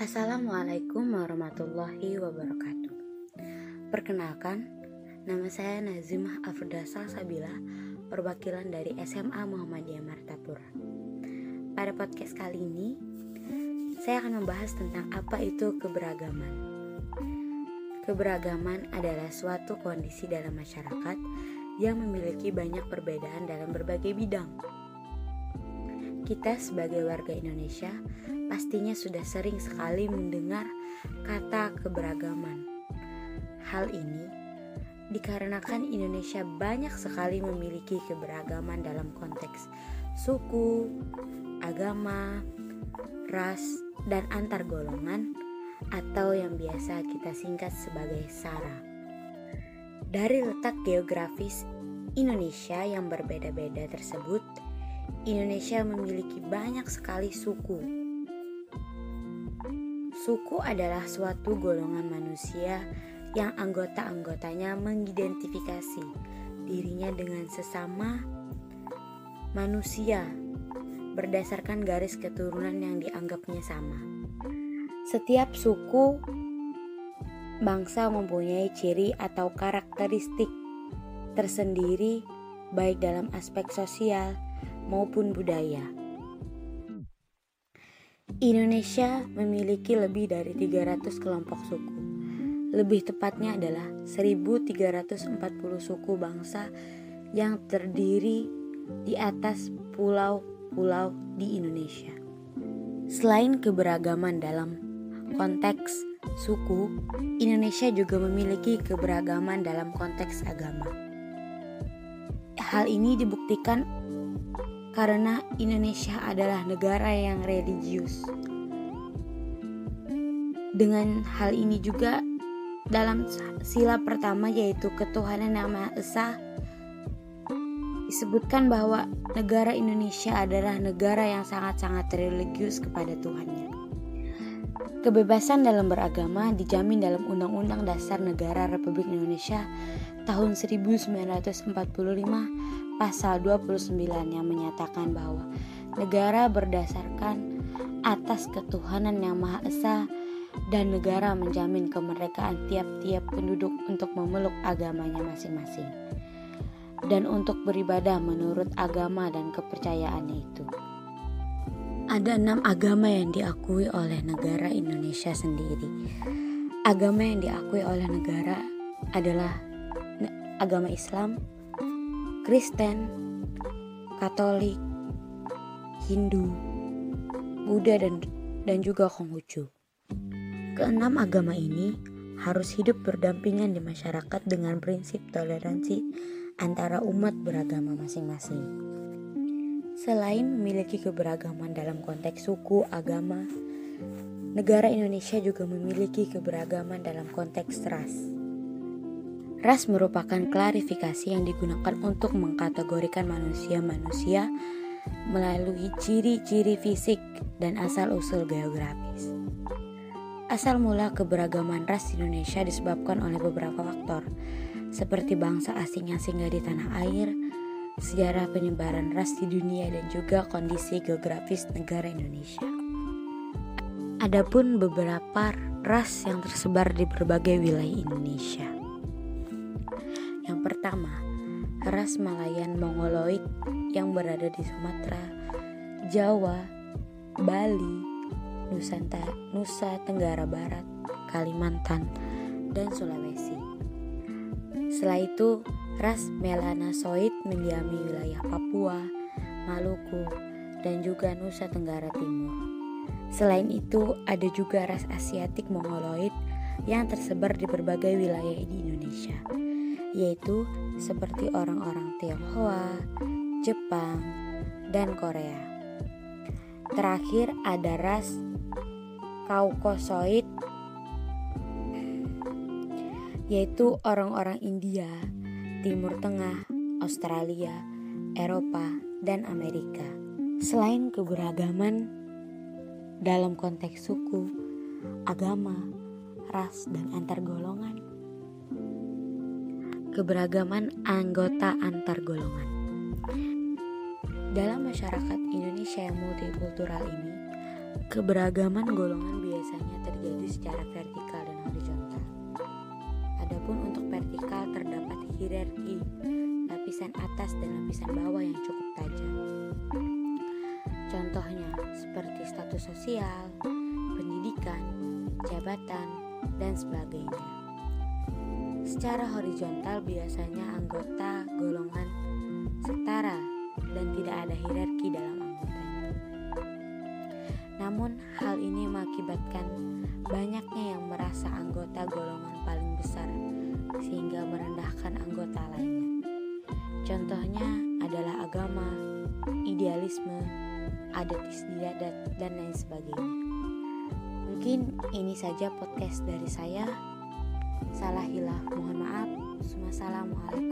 Assalamualaikum warahmatullahi wabarakatuh. Perkenalkan, nama saya Nazimah Afdasa Sabila, perwakilan dari SMA Muhammadiyah Martapura. Pada podcast kali ini, saya akan membahas tentang apa itu keberagaman. Keberagaman adalah suatu kondisi dalam masyarakat yang memiliki banyak perbedaan dalam berbagai bidang. Kita sebagai warga Indonesia pastinya sudah sering sekali mendengar kata keberagaman. Hal ini dikarenakan Indonesia banyak sekali memiliki keberagaman dalam konteks suku, agama, ras, dan antar golongan atau yang biasa kita singkat sebagai SARA. Dari letak geografis Indonesia yang berbeda-beda tersebut, Indonesia memiliki banyak sekali suku. Suku adalah suatu golongan manusia yang anggota-anggotanya mengidentifikasi dirinya dengan sesama manusia berdasarkan garis keturunan yang dianggapnya sama. Setiap suku bangsa mempunyai ciri atau karakteristik tersendiri baik dalam aspek sosial, maupun budaya. Indonesia memiliki lebih dari 300 kelompok suku. Lebih tepatnya adalah 1340 suku bangsa yang terdiri di atas pulau-pulau di Indonesia. Selain keberagaman dalam konteks suku, Indonesia juga memiliki keberagaman dalam konteks agama. Hal ini dibuktikan karena Indonesia adalah negara yang religius. Dengan hal ini juga dalam sila pertama yaitu ketuhanan yang Maha Esa disebutkan bahwa negara Indonesia adalah negara yang sangat-sangat religius kepada Tuhannya. Kebebasan dalam beragama dijamin dalam Undang-Undang Dasar Negara Republik Indonesia tahun 1945 pasal 29 yang menyatakan bahwa negara berdasarkan atas ketuhanan yang Maha Esa dan negara menjamin kemerdekaan tiap-tiap penduduk untuk memeluk agamanya masing-masing dan untuk beribadah menurut agama dan kepercayaannya itu. Ada enam agama yang diakui oleh negara Indonesia sendiri. Agama yang diakui oleh negara adalah agama Islam, Kristen, Katolik, Hindu, Buddha dan dan juga Konghucu. Keenam agama ini harus hidup berdampingan di masyarakat dengan prinsip toleransi antara umat beragama masing-masing. Selain memiliki keberagaman dalam konteks suku, agama, negara Indonesia juga memiliki keberagaman dalam konteks ras. Ras merupakan klarifikasi yang digunakan untuk mengkategorikan manusia-manusia melalui ciri-ciri fisik dan asal-usul geografis. Asal mula keberagaman ras di Indonesia disebabkan oleh beberapa faktor, seperti bangsa asing yang singgah di tanah air, sejarah penyebaran ras di dunia, dan juga kondisi geografis negara Indonesia. Adapun beberapa ras yang tersebar di berbagai wilayah Indonesia. Yang pertama, ras Malayan Mongoloid yang berada di Sumatera, Jawa, Bali, Nusantara, Nusa Tenggara Barat, Kalimantan, dan Sulawesi. Setelah itu, ras Melanosoid mendiami wilayah Papua, Maluku, dan juga Nusa Tenggara Timur. Selain itu, ada juga ras Asiatik Mongoloid yang tersebar di berbagai wilayah di Indonesia yaitu seperti orang-orang Tionghoa, Jepang, dan Korea. Terakhir ada ras Kaukosoid yaitu orang-orang India, Timur Tengah, Australia, Eropa, dan Amerika. Selain keberagaman dalam konteks suku, agama, ras, dan antar golongan, keberagaman anggota antar golongan. Dalam masyarakat Indonesia yang multikultural ini, Keberagaman golongan biasanya terjadi secara vertikal dan horizontal. Adapun untuk vertikal terdapat hierarki, lapisan atas dan lapisan bawah yang cukup tajam. Contohnya seperti status sosial, pendidikan, jabatan, dan sebagainya. Secara horizontal biasanya anggota golongan setara dan tidak ada hierarki dalam anggotanya. Namun hal ini mengakibatkan banyaknya yang merasa anggota golongan paling besar sehingga merendahkan anggota lainnya. Contohnya adalah agama, idealisme, adat istiadat, dan lain sebagainya. Mungkin ini saja podcast dari saya. Salah hilah, mohon maaf. Wassalamualaikum